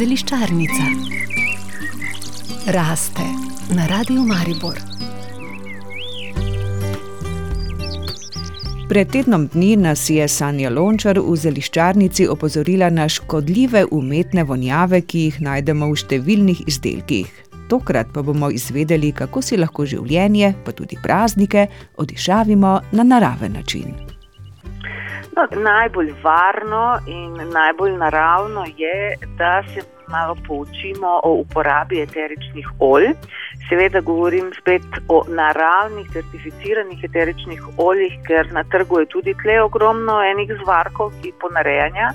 Zeliščarnica raste na radiju Maribor. Pred tednom dni nas je Sanja Lončar v zeliščarnici opozorila na škodljive umetne vonjave, ki jih najdemo v številnih izdelkih. Tokrat pa bomo izvedeli, kako si lahko življenje, pa tudi praznike, odišavimo na naraven način. No, najbolj varno in najbolj naravno je, da se malo poučimo o uporabi eteričnih olj. Seveda govorim spet o naravnih, certificiranih eteričnih oljih, ker na trgu je tudi tle ogromno enih zvarkov, ki ponarejanja.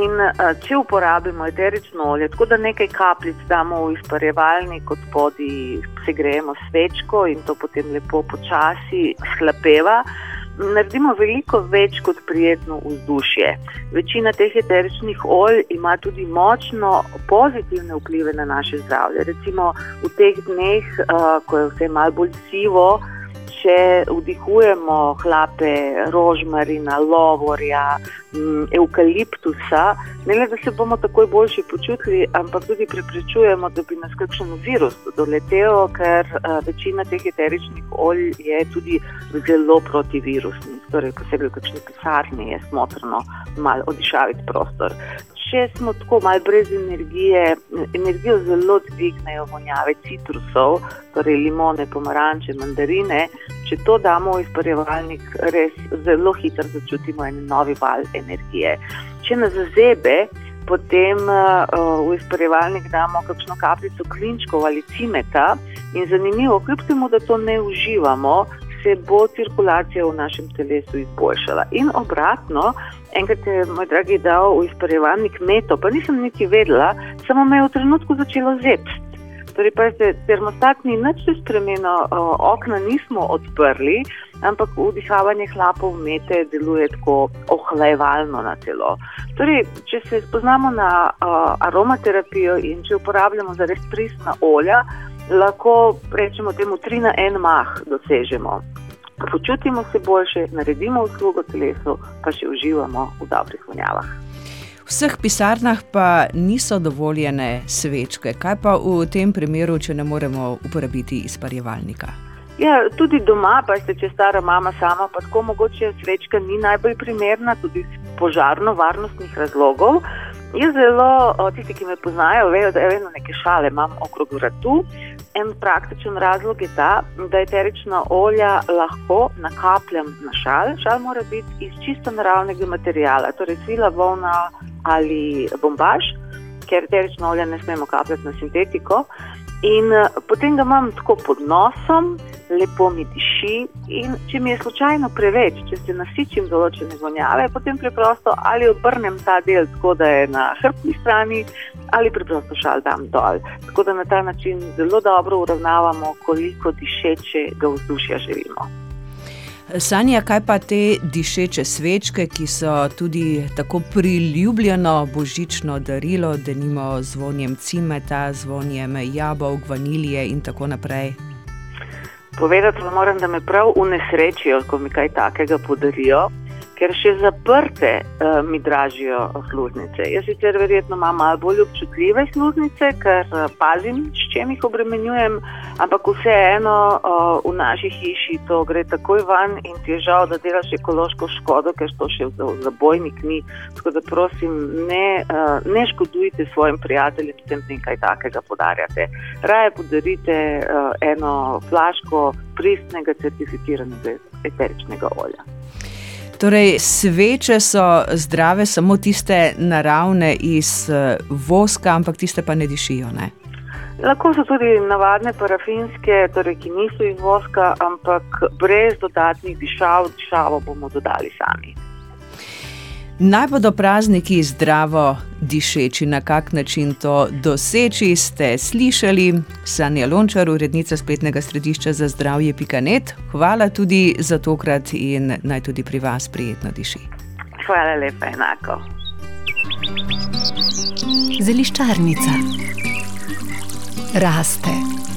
In če uporabimo eterično olje, tako da nekaj kapljic damo v izparevalnik, od podi segrejemo svečko in to potem lepo počasi slapeva naredimo veliko več kot prijetno vzdušje. Večina teh eteričnih olj ima tudi močno pozitivne vplive na naše zdravje. Recimo v teh dneh, uh, ko je vse malo bolj sivo, če vdihujemo hlape rožmarina, lovorja, eukaliptusa, ne le da se bomo takoj boljši počutili, ampak tudi preprečujemo, da bi nas kakšen virus doletel, ker večina teh eteričnih olj je tudi zelo protivirusni. Torej, posebej v kakšni pisarni je smotrno malo odišaviti prostor če smo tako malo brez energije, energijo zelo dvignejo vonjave citrusov, torej limone, pomaranče, mandarine. Če to damo v izparevalnik, res zelo hitro začutimo en novi val energije. Če nas zazebe, potem uh, v izparevalnik damo kakšno kapljico klinčkov ali cimeta in zanimivo, kljub temu, da to ne uživamo, se bo cirkulacija v našem telesu izboljšala. In obratno, enkrat je moj dragi dal v izparevalnik meto, pa nisem niti vedela, samo me je v trenutku začelo zepst. Torej, pa se termostat ni nič spremenil, okna nismo odprli, ampak vdihavanje hlapov mete deluje tako ohlajevalno na telo. Torej, če se spoznamo na uh, aromaterapijo in če uporabljamo za res pristna olja, lahko rečemo temu tri na en mah dosežemo. Počutimo se boljše, naredimo uslugo telesu, pa še uživamo v dobrih vonjavah. Vseh pisarnah pa niso dovoljene svečke. Kaj pa v tem primeru, če ne moremo uporabiti izparjevalnika? Ja, tudi doma, pa ste če stara mama sama, pa tako mogoče svečka ni najbolj primerna, tudi iz požarno-varnostnih razlogov. Jaz zelo, tisti, ki me poznajo, vejo, da je vedno nekaj šale, imam okrog vratu. En praktičen razlog je ta, da eterična olja lahko nakapljam na šal. Šal mora biti iz čisto naravnega materijala, torej svila, volna ali bombaž, ker eterično olje ne smemo kapljati na sintetiko. In eh, potem ga imam tako pod nosom, lepo mi diši. In če mi je slučajno preveč, če se nasičim določene vonjave, potem preprosto ali obrnem ta del tako, da je na hrbtni strani, ali preprosto šal dam dol. Tako da na ta način zelo dobro uravnavamo, koliko dišečega vzdušja želimo. Sanja, kaj pa te dišeče svečke, ki so tudi tako priljubljeno božično darilo, da nimo zvonjem cimeta, zvonjem jabolk, vanilije in tako naprej? Povedati vam moram, da me prav unesrečijo, ko mi kaj takega podarijo ker še zaprte uh, mi dražijo sluznice. Jaz sicer verjetno imam malo bolj občutljive sluznice, ker uh, pazim, s čem jih obremenjujem, ampak vseeno uh, v naši hiši to gre takoj van in ti je žal, da delaš ekološko škodo, ker to še za, za bojnik ni. Tako da prosim, ne, uh, ne škodujte svojim prijateljem, če jim nekaj takega podarjate. Raje podarite uh, eno flaško pristnega certificiranega eteričnega olja. Torej, sveče so zdrave, samo tiste naravne iz eh, voska, ampak tiste pa ne dišijo. Ne? Lahko so tudi navadne parafinske, torej, ki niso iz voska, ampak brez dodatnih dišav, dišavo bomo dodali sami. Naj bodo prazniki zdravo dišeči, na kak način to doseči, ste slišali. Sanja Lončar, urednica spletnega središča za zdravje Pikanet. Hvala tudi za tokrat in naj tudi pri vas prijetno diši. Hvala lepa, enako. Zeliščarnica raste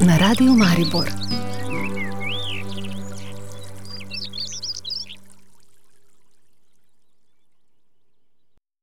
na radiju Maribor.